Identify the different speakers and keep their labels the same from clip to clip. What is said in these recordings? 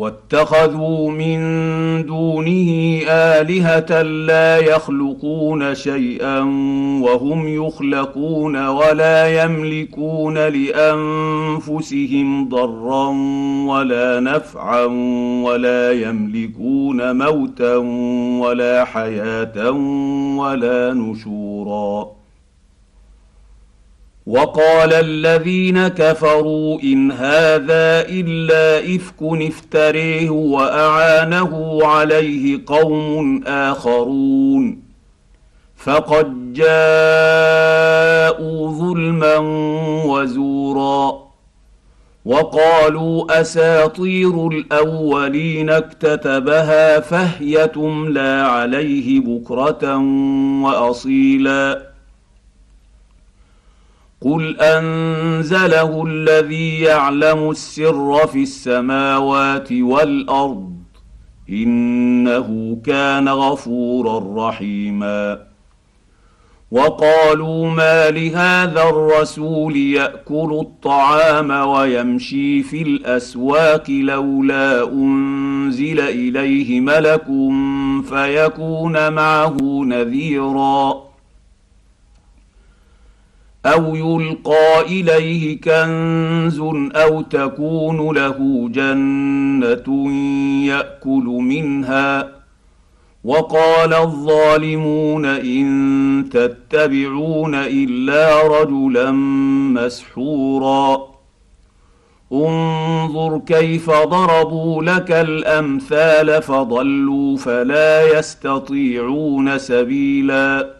Speaker 1: واتخذوا من دونه آلهة لا يخلقون شيئا وهم يخلقون ولا يملكون لأنفسهم ضرا ولا نفعا ولا يملكون موتا ولا حياة ولا نشورا وقال الذين كفروا إن هذا إلا إفك افتريه وأعانه عليه قوم آخرون. فقد جاءوا ظلما وزورا. وقالوا أساطير الأولين اكتتبها فهي تملى عليه بكرة وأصيلا. قل انزله الذي يعلم السر في السماوات والارض انه كان غفورا رحيما وقالوا ما لهذا الرسول ياكل الطعام ويمشي في الاسواق لولا انزل اليه ملك فيكون معه نذيرا أو يلقى إليه كنز أو تكون له جنة يأكل منها. وقال الظالمون إن تتبعون إلا رجلا مسحورا. انظر كيف ضربوا لك الأمثال فضلوا فلا يستطيعون سبيلا.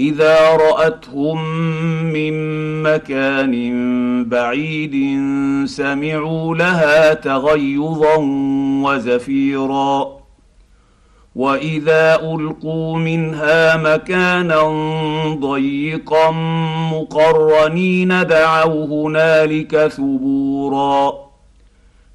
Speaker 1: إذا رأتهم من مكان بعيد سمعوا لها تغيظا وزفيرا. وإذا ألقوا منها مكانا ضيقا مقرنين دعوا هنالك ثبورا.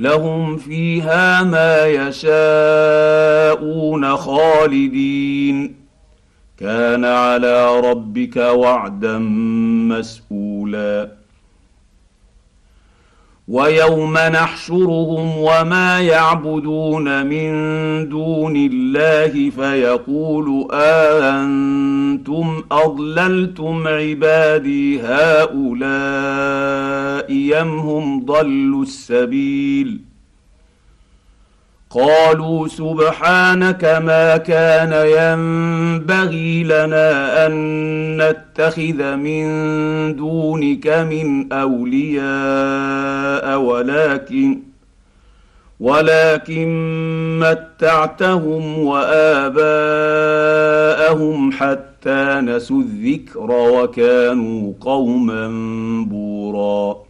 Speaker 1: لهم فيها ما يشاءون خالدين. كان على ربك وعدا مسئولا ويوم نحشرهم وما يعبدون من دون الله فيقول أأنتم أضللتم عبادي هؤلاء يم هم ضلوا السبيل قالوا سبحانك ما كان ينبغي لنا أن نتخذ من دونك من أولياء ولكن ولكن متعتهم وآباءهم حتى نسوا الذكر وكانوا قوما بوراً.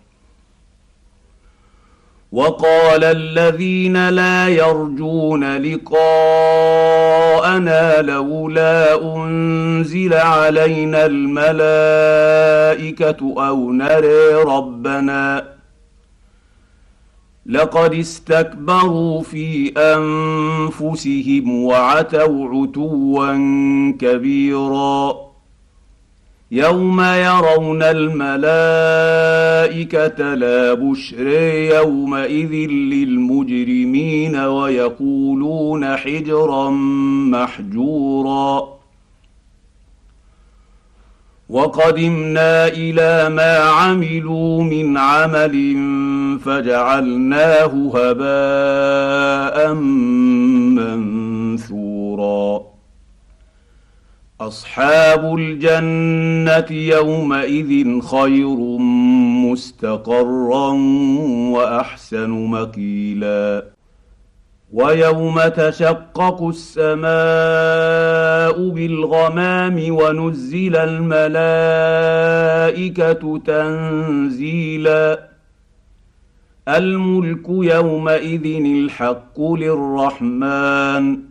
Speaker 1: وقال الذين لا يرجون لقاءنا لولا أنزل علينا الملائكة أو نري ربنا. لقد استكبروا في أنفسهم وعتوا عتوا كبيرا. يوم يرون الملائكه لا بشر يومئذ للمجرمين ويقولون حجرا محجورا. وقدمنا إلى ما عملوا من عمل فجعلناه هباء منثورا. أصحاب الجنة يومئذ خير مستقرا وأحسن مقيلا. ويوم تشقق السماء بالغمام ونزل الملائكة تنزيلا. الملك يومئذ الحق للرحمن.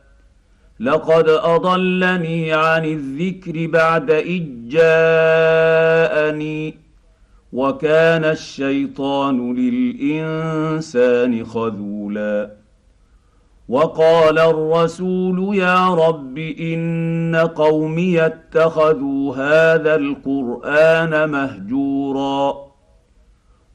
Speaker 1: لقد أضلني عن الذكر بعد إذ جاءني وكان الشيطان للإنسان خذولا. وقال الرسول يا رب إن قومي اتخذوا هذا القرآن مهجورا.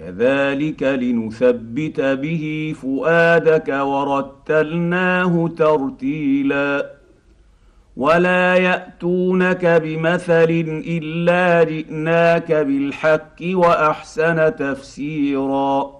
Speaker 1: كذلك لنثبت به فؤادك ورتلناه ترتيلا. ولا يأتونك بمثل إلا جئناك بالحق وأحسن تفسيرا.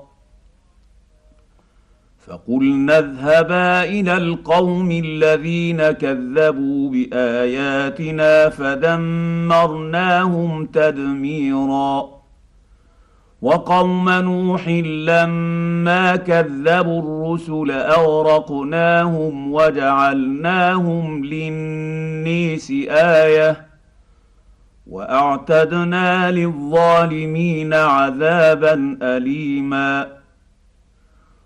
Speaker 1: فقلنا اذهبا إلى القوم الذين كذبوا بآياتنا فدمرناهم تدميرا. وقوم نوح لما كذبوا الرسل أغرقناهم وجعلناهم للنيس آية وأعتدنا للظالمين عذابا أليما.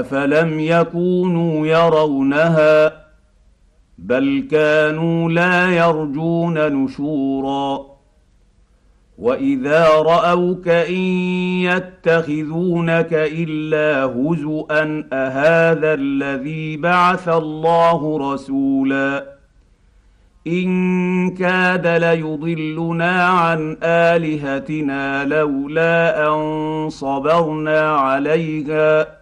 Speaker 1: افلم يكونوا يرونها بل كانوا لا يرجون نشورا واذا راوك ان يتخذونك الا هزءا اهذا الذي بعث الله رسولا ان كاد ليضلنا عن الهتنا لولا ان صبرنا عليها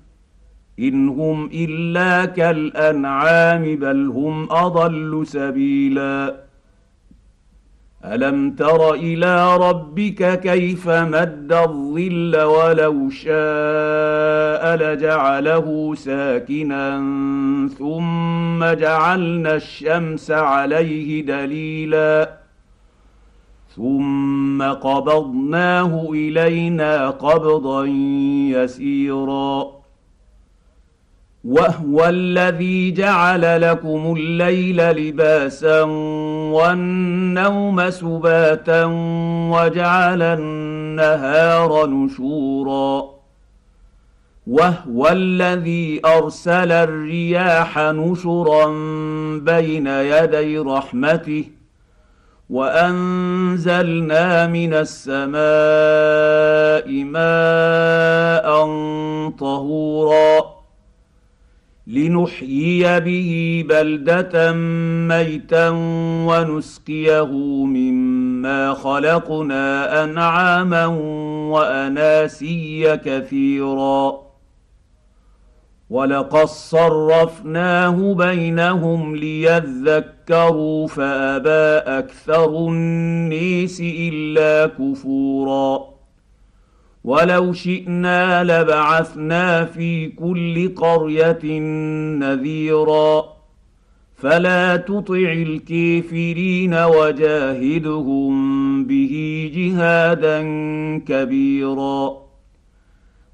Speaker 1: إن هم إلا كالأنعام بل هم أضل سبيلا. ألم تر إلى ربك كيف مد الظل ولو شاء لجعله ساكنا ثم جعلنا الشمس عليه دليلا. ثم قبضناه إلينا قبضا يسيرا. وهو الذي جعل لكم الليل لباسا والنوم سباتا وجعل النهار نشورا وهو الذي أرسل الرياح نشرا بين يدي رحمته وأنزلنا من السماء ماء طهورا لنحيي به بلده ميتا ونسقيه مما خلقنا انعاما واناسيا كثيرا ولقد صرفناه بينهم ليذكروا فابى أكثر النيس الا كفورا ولو شئنا لبعثنا في كل قريه نذيرا فلا تطع الكافرين وجاهدهم به جهادا كبيرا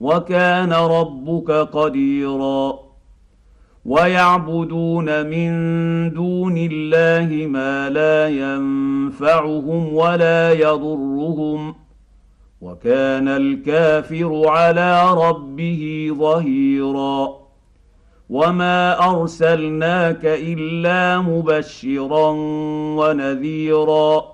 Speaker 1: وكان ربك قديرا. ويعبدون من دون الله ما لا ينفعهم ولا يضرهم. وكان الكافر على ربه ظهيرا. وما أرسلناك إلا مبشرا ونذيرا.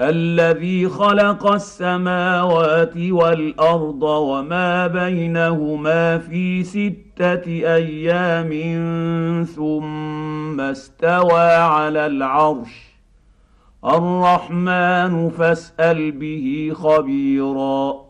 Speaker 1: الذي خلق السماوات والأرض وما بينهما في ستة أيام ثم استوى على العرش. الرحمن فاسأل به خبيرا.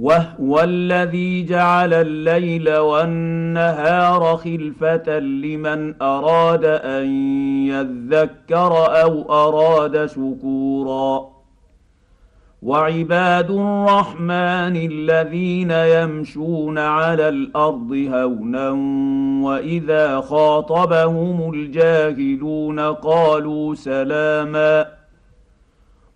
Speaker 1: وهو الذي جعل الليل والنهار خلفة لمن أراد أن يذكر أو أراد شكورا. وعباد الرحمن الذين يمشون على الأرض هونا وإذا خاطبهم الجاهلون قالوا سلاما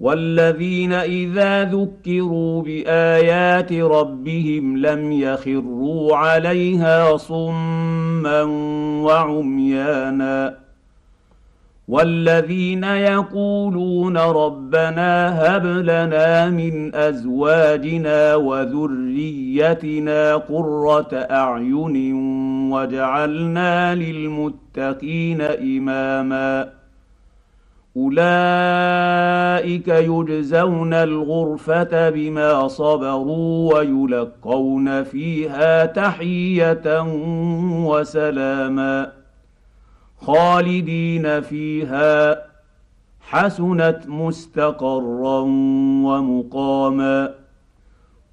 Speaker 1: والذين إذا ذكروا بآيات ربهم لم يخروا عليها صما وعميانا والذين يقولون ربنا هب لنا من أزواجنا وذريتنا قرة أعين واجعلنا للمتقين إماما أولئك يجزون الغرفه بما صبروا ويلقون فيها تحيه وسلاما خالدين فيها حسنت مستقرا ومقاما